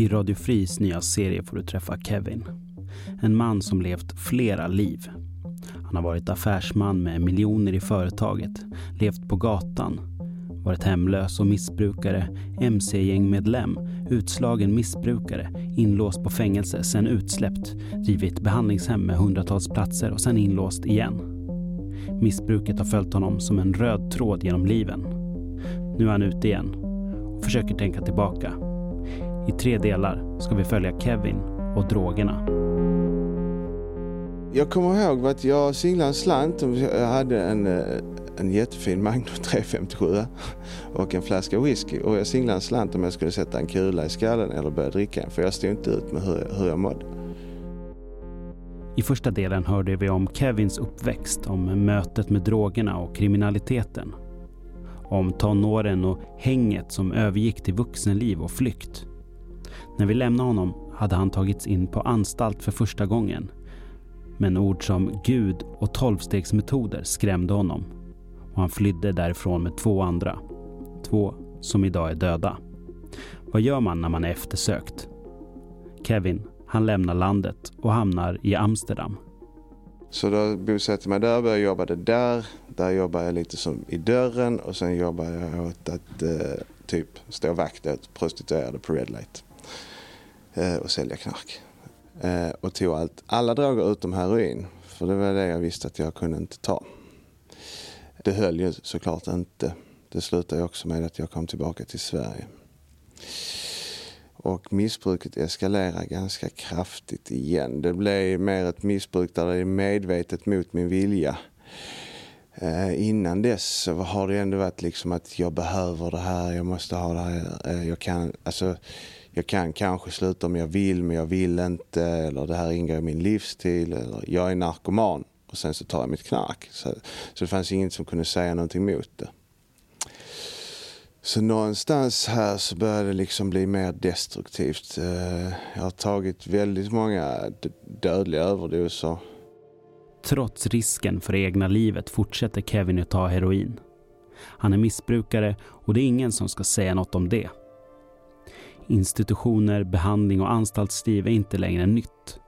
I Radio Fris nya serie får du träffa Kevin. En man som levt flera liv. Han har varit affärsman med miljoner i företaget, levt på gatan, varit hemlös och missbrukare, mc-gängmedlem, utslagen missbrukare, inlåst på fängelse, sen utsläppt, drivit behandlingshem med hundratals platser och sen inlåst igen. Missbruket har följt honom som en röd tråd genom liven. Nu är han ute igen och försöker tänka tillbaka. I tre delar ska vi följa Kevin och drogerna. Jag kommer ihåg att jag singlade en slant. Jag hade en, eh, en jättefin Magnum 357 och en flaska whisky. Och jag singlade en slant om jag skulle sätta en kula i skallen eller börja dricka en. För jag stod inte ut med hur, hur jag mådde. I första delen hörde vi om Kevins uppväxt, om mötet med drogerna och kriminaliteten. Om tonåren och hänget som övergick till vuxenliv och flykt. När vi lämnade honom hade han tagits in på anstalt för första gången. Men ord som Gud och tolvstegsmetoder skrämde honom. Och han flydde därifrån med två andra. Två som idag är döda. Vad gör man när man är eftersökt? Kevin, han lämnar landet och hamnar i Amsterdam. Så då bosatte jag mig där, började jobba där. Där jobbade jag lite som i dörren och sen jobbade jag åt att eh, typ stå vakt åt prostituerade på Red Light. Eh, och sälja knark. Eh, och tog allt, alla droger utom heroin. För det var det jag visste att jag kunde inte ta. Det höll ju såklart inte. Det slutade också med att jag kom tillbaka till Sverige. Och missbruket eskalerar ganska kraftigt igen. Det blev mer ett missbruk där det är medvetet mot min vilja. Eh, innan dess så har det ändå varit liksom att jag behöver det här, jag måste ha det här. Eh, jag, kan, alltså, jag kan kanske sluta om jag vill men jag vill inte. Eller det här ingår i min livsstil. Eller jag är narkoman och sen så tar jag mitt knark. Så, så det fanns ingen som kunde säga någonting emot det. Så någonstans här så började det liksom bli mer destruktivt. Eh, jag har tagit väldigt många dödliga överdoser. Trots risken för det egna livet fortsätter Kevin att ta heroin. Han är missbrukare och det är ingen som ska säga något om det. Institutioner, behandling och anstaltsliv är inte längre nytt.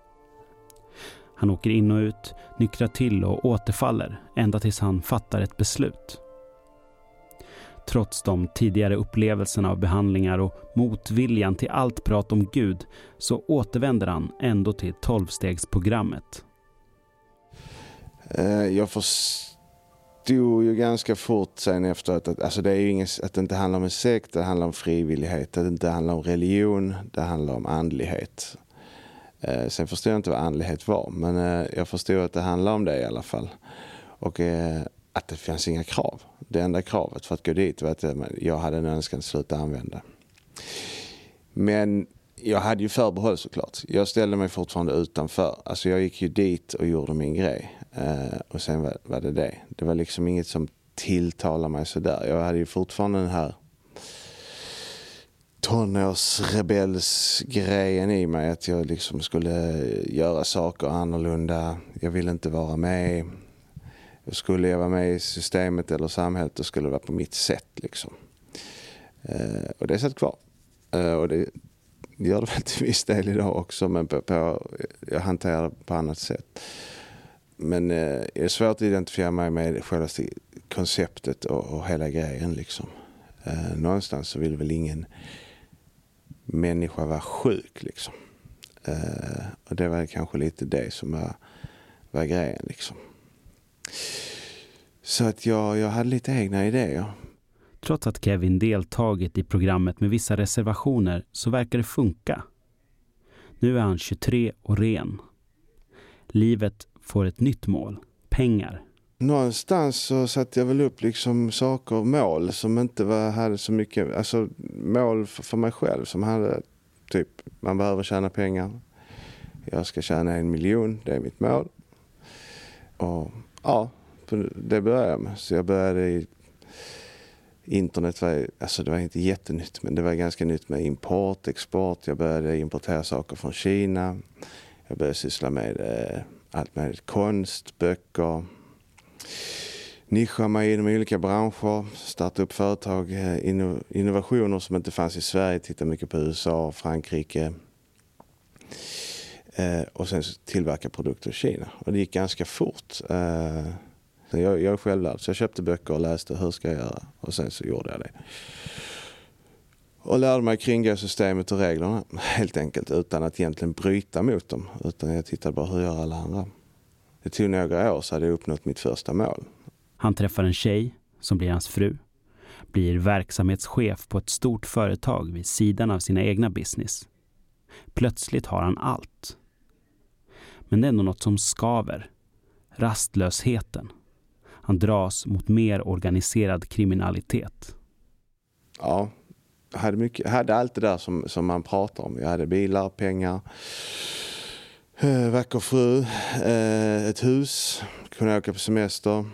Han åker in och ut, nyktrar till och återfaller ända tills han fattar ett beslut. Trots de tidigare upplevelserna av behandlingar och motviljan till allt prat om Gud så återvänder han ändå till tolvstegsprogrammet. Eh, jag får förstod ju ganska fort sen efter att, alltså det är ju inget, att det inte handlar om en sekt, det handlar om frivillighet, att det inte handlar om religion, det handlar om andlighet. Eh, sen förstod jag inte vad andlighet var, men eh, jag förstod att det handlar om det i alla fall. Och eh, att det fanns inga krav. Det enda kravet för att gå dit var att eh, jag hade en önskan att sluta använda. Men jag hade ju förbehåll såklart. Jag ställde mig fortfarande utanför. Alltså jag gick ju dit och gjorde min grej. Eh, och sen var, var, det det. Det var liksom inget som tilltalade mig sådär. Jag hade ju fortfarande den här tonårsrebellsgrejen i mig. Att jag liksom skulle göra saker annorlunda. Jag ville inte vara med. Skulle jag vara med i systemet eller samhället då skulle det vara på mitt sätt. Liksom. Eh, och det satt kvar. Eh, och det gör det väl till viss del idag också men på, på, jag hanterar det på annat sätt. Men eh, det är svårt att identifiera mig med själva konceptet och, och hela grejen. Liksom. Eh, någonstans så vill väl ingen människa vara sjuk. Liksom. Eh, och det var kanske lite det som var, var grejen. Liksom. Så att jag, jag hade lite egna idéer. Trots att Kevin deltagit i programmet med vissa reservationer så verkar det funka. Nu är han 23 och ren. Livet får ett nytt mål, pengar. Någonstans så satte jag väl upp liksom saker, mål som inte var, hade så mycket, alltså mål för, för mig själv som hade typ, man behöver tjäna pengar. Jag ska tjäna en miljon, det är mitt mål. Och ja, det började jag med. Så jag började i internet var, alltså det var inte jättenytt, men det var ganska nytt med import, export. Jag började importera saker från Kina. Jag började syssla med eh, allt möjligt. konst, böcker. nischa mig inom olika branscher, starta upp företag, eh, innovationer som inte fanns i Sverige, titta mycket på USA, Frankrike eh, och sen tillverka produkter i Kina. Och det gick ganska fort. Eh, jag, jag är självlärd så jag köpte böcker och läste hur ska jag göra och sen så gjorde jag det. Och lärde mig kringgå systemet och reglerna helt enkelt utan att egentligen bryta mot dem. Utan jag tittade bara hur gör alla andra. Det tog några år så hade jag uppnått mitt första mål. Han träffar en tjej som blir hans fru. Blir verksamhetschef på ett stort företag vid sidan av sina egna business. Plötsligt har han allt. Men det är ändå något som skaver. Rastlösheten. Han dras mot mer organiserad kriminalitet. Ja, jag hade, mycket, hade allt det där som, som man pratar om. Jag hade bilar, pengar, eh, vacker fru, eh, ett hus, kunde åka på semester.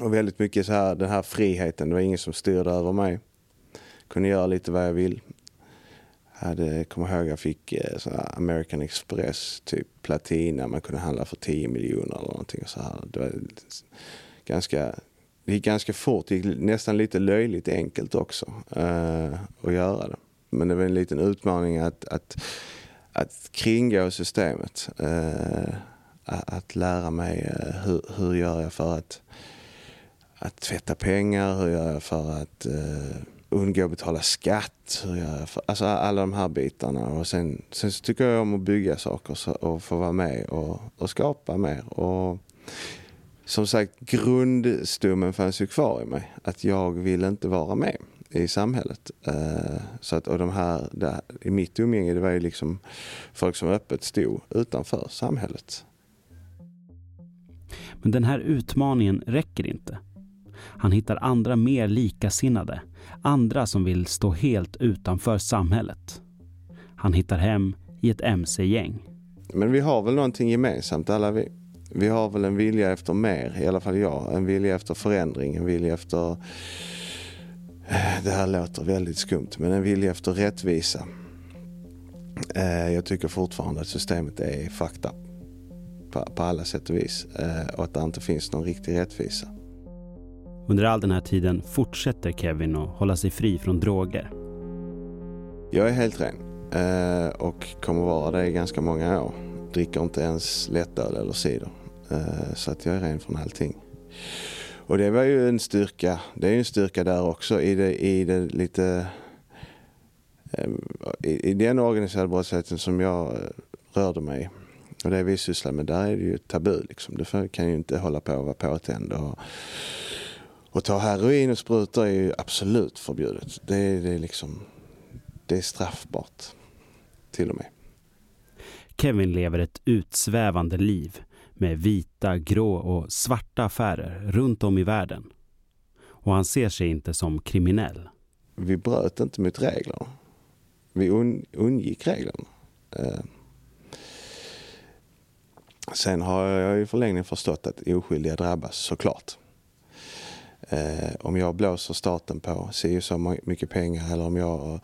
Och väldigt mycket så här, den här friheten. Det var ingen som styrde över mig. Kunde göra lite vad jag vill. Jag hade, kommer ihåg jag fick eh, American Express, typ platina. Man kunde handla för 10 miljoner eller någonting. Så här. Det var ganska det gick ganska fort, det gick nästan lite löjligt enkelt också eh, att göra det. Men det var en liten utmaning att, att, att kringgå systemet. Eh, att lära mig eh, hur, hur gör jag för att, att tvätta pengar, hur gör jag för att eh, undgå att betala skatt, hur gör jag för, alltså alla de här bitarna. Och sen, sen så tycker jag om att bygga saker så, och få vara med och, och skapa mer. Och, som sagt, grundstommen fanns ju kvar i mig. Att jag vill inte vara med i samhället. Uh, så att, och de här, där, I mitt umgänge det var ju liksom folk som öppet stod utanför samhället. Men den här utmaningen räcker inte. Han hittar andra mer likasinnade. Andra som vill stå helt utanför samhället. Han hittar hem i ett mc-gäng. Men vi har väl någonting gemensamt alla vi vi har väl en vilja efter mer, i alla fall jag. En vilja efter förändring, en vilja efter... Eh, det här låter väldigt skumt, men en vilja efter rättvisa. Eh, jag tycker fortfarande att systemet är fucked up på, alla sätt och vis eh, och att det inte finns någon riktig rättvisa. Under all den här tiden fortsätter Kevin att hålla sig fri från droger. Jag är helt ren och kommer vara det i ganska många år dricker inte ens lättöl eller cider. Eh, så att jag är ren från allting. Och det var ju en styrka. Det är ju en styrka där också i det, i det lite... Eh, I, I den organiserade brottsligheten som jag eh, rörde mig och det vi sysslar med, där är det ju tabu. Liksom. Du kan ju inte hålla på och vara påtänd. Och, och ta heroin och sprutor är ju absolut förbjudet. Det, det, är liksom, det är straffbart till och med. Kevin lever ett utsvävande liv med vita, grå och svarta affärer runt om i världen. Och han ser sig inte som kriminell. Vi bröt inte mot reglerna. Vi un undgick reglerna. Eh. Sen har jag i förlängningen förstått att oskyldiga drabbas såklart. Eh, om jag blåser staten på si så mycket pengar eller om jag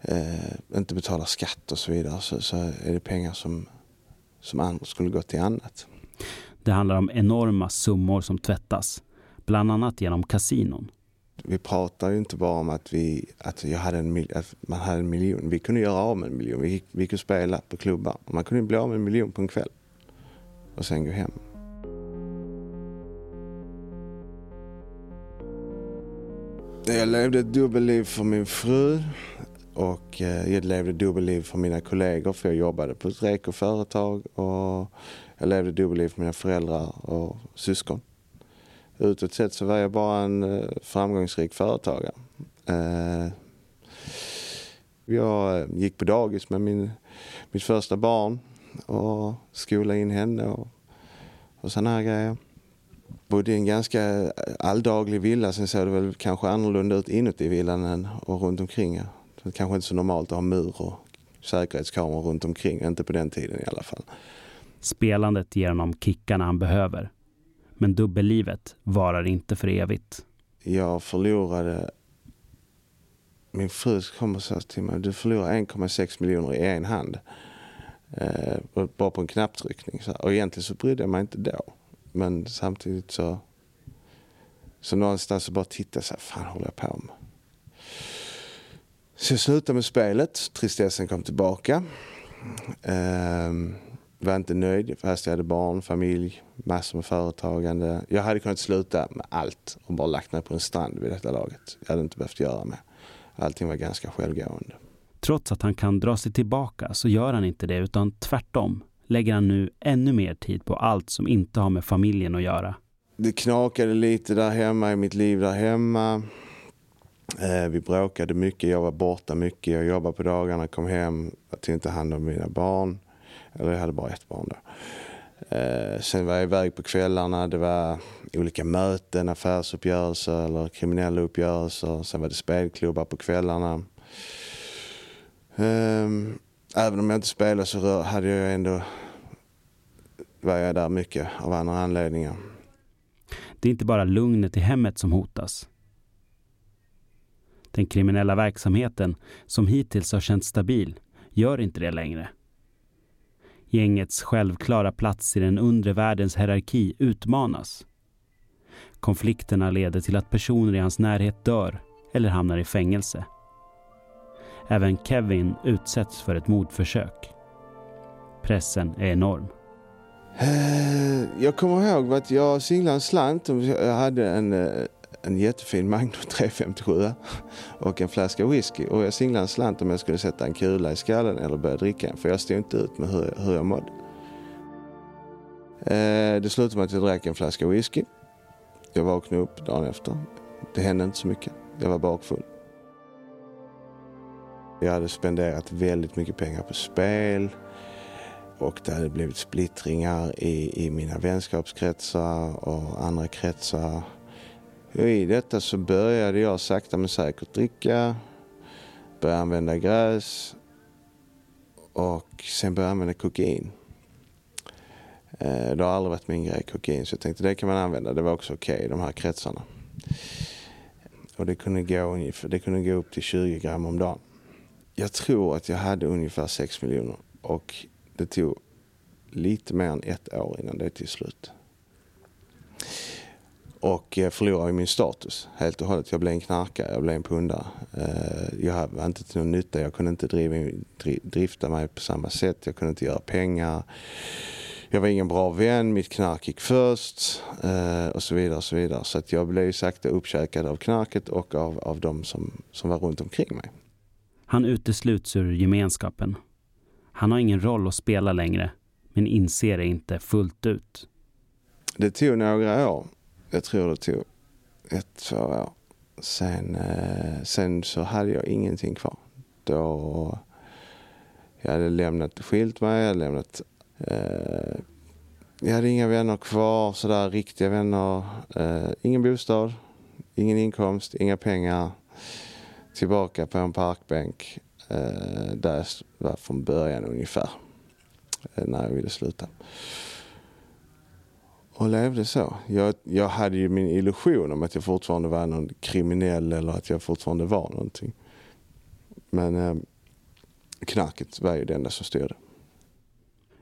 eh, inte betalar skatt och så vidare så, så är det pengar som, som andra skulle gå till annat. Det handlar om enorma summor som tvättas, bland annat genom kasinon. Vi pratar ju inte bara om att, vi, att, jag hade en, att man hade en miljon. Vi kunde göra av med en miljon. Vi, vi kunde spela på klubbar. Man kunde bli av med en miljon på en kväll och sen gå hem. Jag levde ett dubbelliv för min fru. Och eh, jag levde dubbelliv för mina kollegor för jag jobbade på ett rekoföretag och jag levde dubbelliv för mina föräldrar och syskon. Utåt sett så var jag bara en eh, framgångsrik företagare. Eh, jag gick på dagis med min, mitt första barn och skolade in henne och, och sådana här grejer. Bodde i en ganska alldaglig villa, sen såg det väl kanske annorlunda ut inuti villan än och runt omkring. Det kanske inte så normalt att ha mur och säkerhetskameror runt omkring, inte på den tiden i alla fall. Spelandet ger honom kickarna han behöver. Men dubbellivet varar inte för evigt. Jag förlorade... Min fru kom och sa till mig, du förlorar 1,6 miljoner i en hand. Eh, bara på en knapptryckning. Och egentligen så brydde jag mig inte då. Men samtidigt så Så någonstans så bara tittade jag så här, fan håller jag på med? Så jag slutade med spelet, tristessen kom tillbaka. Um, var inte nöjd fast jag hade barn, familj, massor med företagande. Jag hade kunnat sluta med allt och bara lagt mig på en strand vid detta laget. Jag hade inte behövt göra mer. Allting var ganska självgående. Trots att han kan dra sig tillbaka så gör han inte det utan tvärtom lägger han nu ännu mer tid på allt som inte har med familjen att göra. Det knakade lite där hemma i mitt liv där hemma. Eh, vi bråkade mycket, jag var borta mycket. Jag jobbade på dagarna, kom hem, jag tog inte hand om mina barn. Eller jag hade bara ett barn då. Eh, sen var jag iväg på kvällarna. Det var olika möten, affärsuppgörelser eller kriminella uppgörelser. Sen var det spelklubbar på kvällarna. Ehm, även om jag inte spelade så hade jag ändå var jag där mycket av andra anledningar. Det är inte bara lugnet i hemmet som hotas. Den kriminella verksamheten, som hittills har känts stabil, gör inte det längre. Gängets självklara plats i den undre världens hierarki utmanas. Konflikterna leder till att personer i hans närhet dör eller hamnar i fängelse. Även Kevin utsätts för ett mordförsök. Pressen är enorm. Eh, jag kommer ihåg att jag singlade en slant. Jag hade en, eh, en jättefin Magnum 357 och en flaska whisky. Och jag singlade en slant om jag skulle sätta en kula i skallen eller börja dricka. För jag stod inte ut med hur, hur jag mådde. Eh, det slutade med att jag drack en flaska whisky. Jag vaknade upp dagen efter. Det hände inte så mycket. Jag var bakfull. Jag hade spenderat väldigt mycket pengar på spel och det hade blivit splittringar i, i mina vänskapskretsar och andra kretsar. Och I detta så började jag sakta men säkert dricka, började använda gräs och sen började jag använda kokain. Eh, det har aldrig varit min grej, kokain, så jag tänkte det kan man använda. Det var också okej okay, i de här kretsarna. Och det kunde, gå ungefär, det kunde gå upp till 20 gram om dagen. Jag tror att jag hade ungefär 6 miljoner och det tog lite mer än ett år innan det tog slut. Och jag förlorade min status helt och hållet. Jag blev en knarkare, jag blev en pundare. Eh, jag var inte till någon nytta, jag kunde inte driva, drifta mig på samma sätt, jag kunde inte göra pengar. Jag var ingen bra vän, mitt knark gick först eh, och så vidare. och Så vidare. Så att jag blev sakta uppkäkad av knarket och av, av de som, som var runt omkring mig. Han utesluts ur gemenskapen. Han har ingen roll att spela längre, men inser det inte fullt ut. Det tog några år. Jag tror det tog ett, två år. Sen, eh, sen så hade jag ingenting kvar. Då jag hade lämnat, skilt mig, jag hade lämnat eh, jag hade inga vänner kvar, sådär riktiga vänner. Eh, ingen bostad, ingen inkomst, inga pengar tillbaka på en parkbänk eh, där jag var från början ungefär, eh, när jag ville sluta. Och levde så. Jag, jag hade ju min illusion om att jag fortfarande var någon kriminell eller att jag fortfarande var någonting. Men eh, knarket var ju det enda som styrde.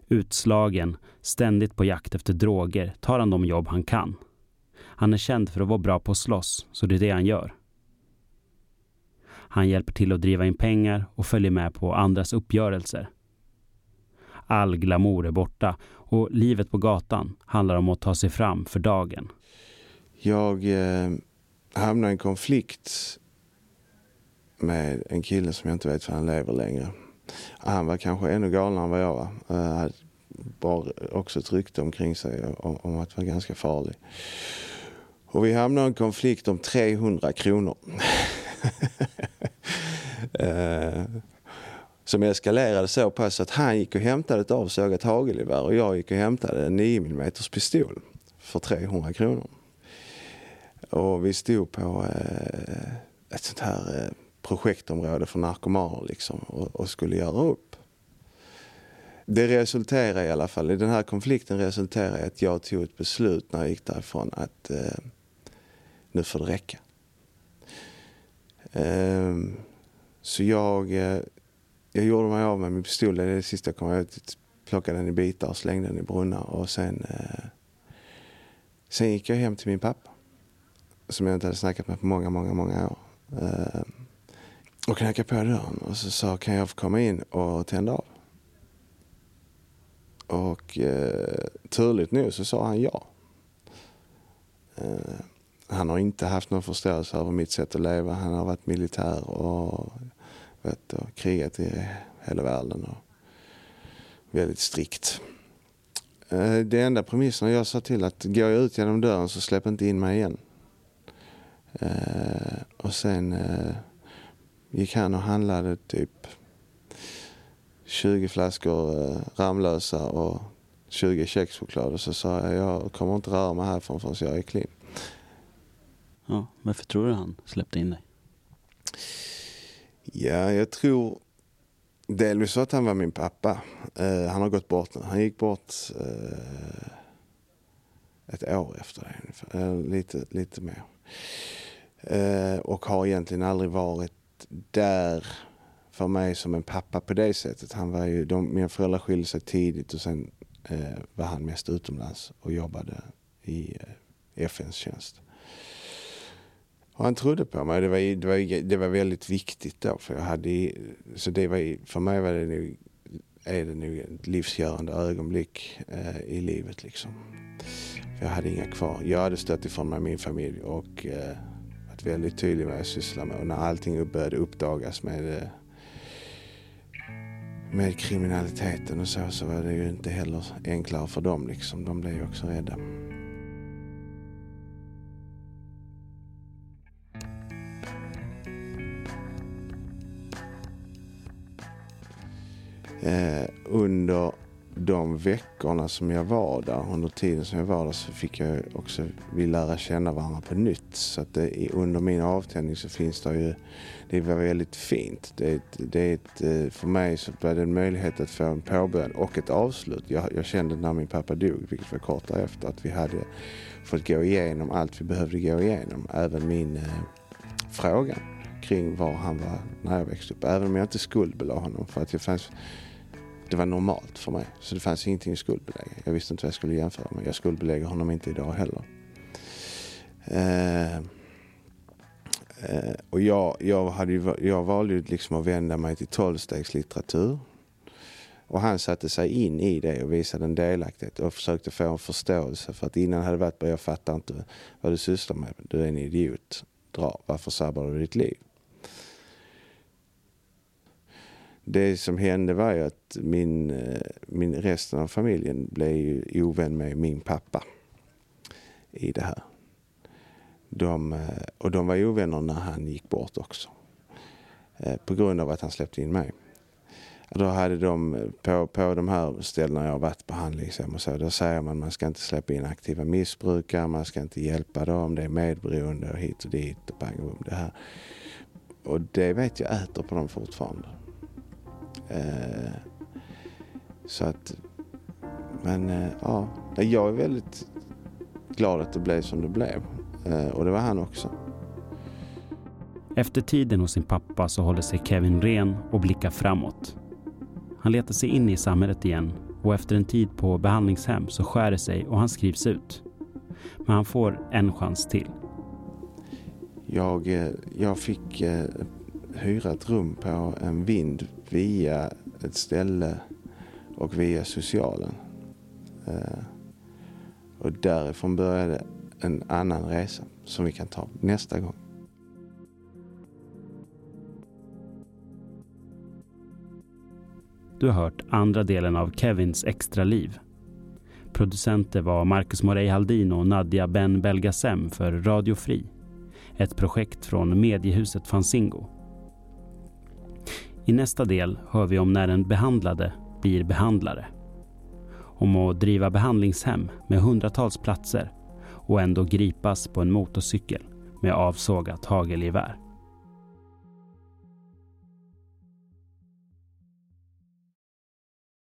Utslagen, ständigt på jakt efter droger, tar han de jobb han kan. Han är känd för att vara bra på att slåss, så det är det han gör. Han hjälper till att driva in pengar och följer med på andras uppgörelser. All glamour är borta och livet på gatan handlar om att ta sig fram för dagen. Jag eh, hamnade i en konflikt med en kille som jag inte vet för han lever längre. Han var kanske ännu galnare än vad jag var. Han hade också ett rykte omkring sig om, om att vara ganska farlig. Och vi hamnade i en konflikt om 300 kronor. Eh, som eskalerade så pass att han gick och hämtade ett avsågat hagelgevär och jag gick och hämtade en 9 mm pistol för 300 kronor. Och vi stod på eh, ett sånt här eh, projektområde för narkomaner liksom och, och, skulle göra upp. Det resulterade i alla fall, i den här konflikten resulterade i att jag tog ett beslut när jag gick därifrån att eh, nu får det räcka. Ehm, så jag, eh, jag gjorde mig av med min pistol. Det är det sista jag kommer ihåg. Plockade den i bitar och slängde den i brunnar. Och sen, eh, sen gick jag hem till min pappa. som jag inte hade snackat med på många, många, många år. Eh, och knackade på dörren och så sa kan jag få komma in och tända av? Och eh, turligt nog så sa han ja. Eh, han har inte haft någon förståelse över mitt sätt att leva. Han har varit militär och, öppet och krigat i hela världen. Och väldigt strikt. Eh, det enda premissen jag sa till att går jag ut genom dörren så släpp inte in mig igen. Eh, och sen eh, gick han och handlade typ 20 flaskor Ramlösa och 20 kexchoklad och så sa jag jag kommer inte röra mig härifrån förrän jag är clean. Ja, varför tror du han släppte in dig? Ja, jag tror delvis för att han var min pappa. Uh, han har gått bort nu. Han gick bort uh, ett år efter det ungefär. Uh, lite, lite mer. och har egentligen aldrig varit där för mig som en pappa på det sättet. Han var ju, de, mina föräldrar skilde sig tidigt och sen var han mest utomlands och jobbade i FNs tjänst. Och han trodde på mig. Det var, det, var, det var väldigt viktigt då. För, jag hade, så det var, för mig var det nog, är det nog ett livsgörande ögonblick eh, i livet. Liksom. För jag hade inga kvar. Jag hade stött ifrån mig min familj och eh, varit väldigt tydlig med vad jag sysslar med. Och när allting började uppdagas med, eh, med kriminaliteten och så, så var det ju inte heller enklare för dem. Liksom. De blev ju också rädda. Eh, under de veckorna som jag var där, under tiden som jag var där så fick jag också, vi lära känna varandra på nytt. Så att det, under min avtändning så finns det ju, det var väldigt fint. Det, det är ett, eh, för mig så var det en möjlighet att få en påbörjan och ett avslut. Jag, jag kände när min pappa dog, vilket var kort därefter, att vi hade fått gå igenom allt vi behövde gå igenom. Även min eh, fråga kring var han var när jag växte upp. Även om jag inte skuldbelade honom för att det fanns det var normalt för mig. Så det fanns ingenting att skuldbelägga. Jag visste inte vad jag skulle jämföra med. Jag skuldbelägger honom inte idag heller. Eh, eh, och jag, jag, hade ju, jag valde ju liksom att vända mig till tolvstegslitteratur. Och han satte sig in i det och visade en delaktighet och försökte få en förståelse. För att innan hade det varit bara, jag fattar inte vad du sysslar med. Du är en idiot. Dra. Varför sabbar du ditt liv? Det som hände var ju att min, eh, min, resten av familjen blev ju ovän med min pappa i det här. De, eh, och de var ovänner när han gick bort också. Eh, på grund av att han släppte in mig. Då hade de på, på de här ställena jag har varit på handlingshem och så, då säger man att man ska inte släppa in aktiva missbrukare, man ska inte hjälpa dem, det är medberoende och hit och dit och bang och det här. Och det vet jag äter på dem fortfarande. Eh, så att, men eh, ja, jag är väldigt glad att det blev som det blev. Eh, och det var han också. Efter tiden hos sin pappa så håller sig Kevin ren och blickar framåt. Han letar sig in i samhället igen och efter en tid på behandlingshem så skär det sig och han skrivs ut. Men han får en chans till. Jag, jag fick hyra ett rum på en vind via ett ställe och via socialen. Eh, och därifrån började en annan resa som vi kan ta nästa gång. Du har hört andra delen av Kevins extra liv. Producenter var Marcus Morey Haldin och Nadja Ben Belgasem för Radio Fri. Ett projekt från mediehuset Fanzingo. I nästa del hör vi om när en behandlade blir behandlare. Om att driva behandlingshem med hundratals platser och ändå gripas på en motorcykel med avsågat hagelgevär.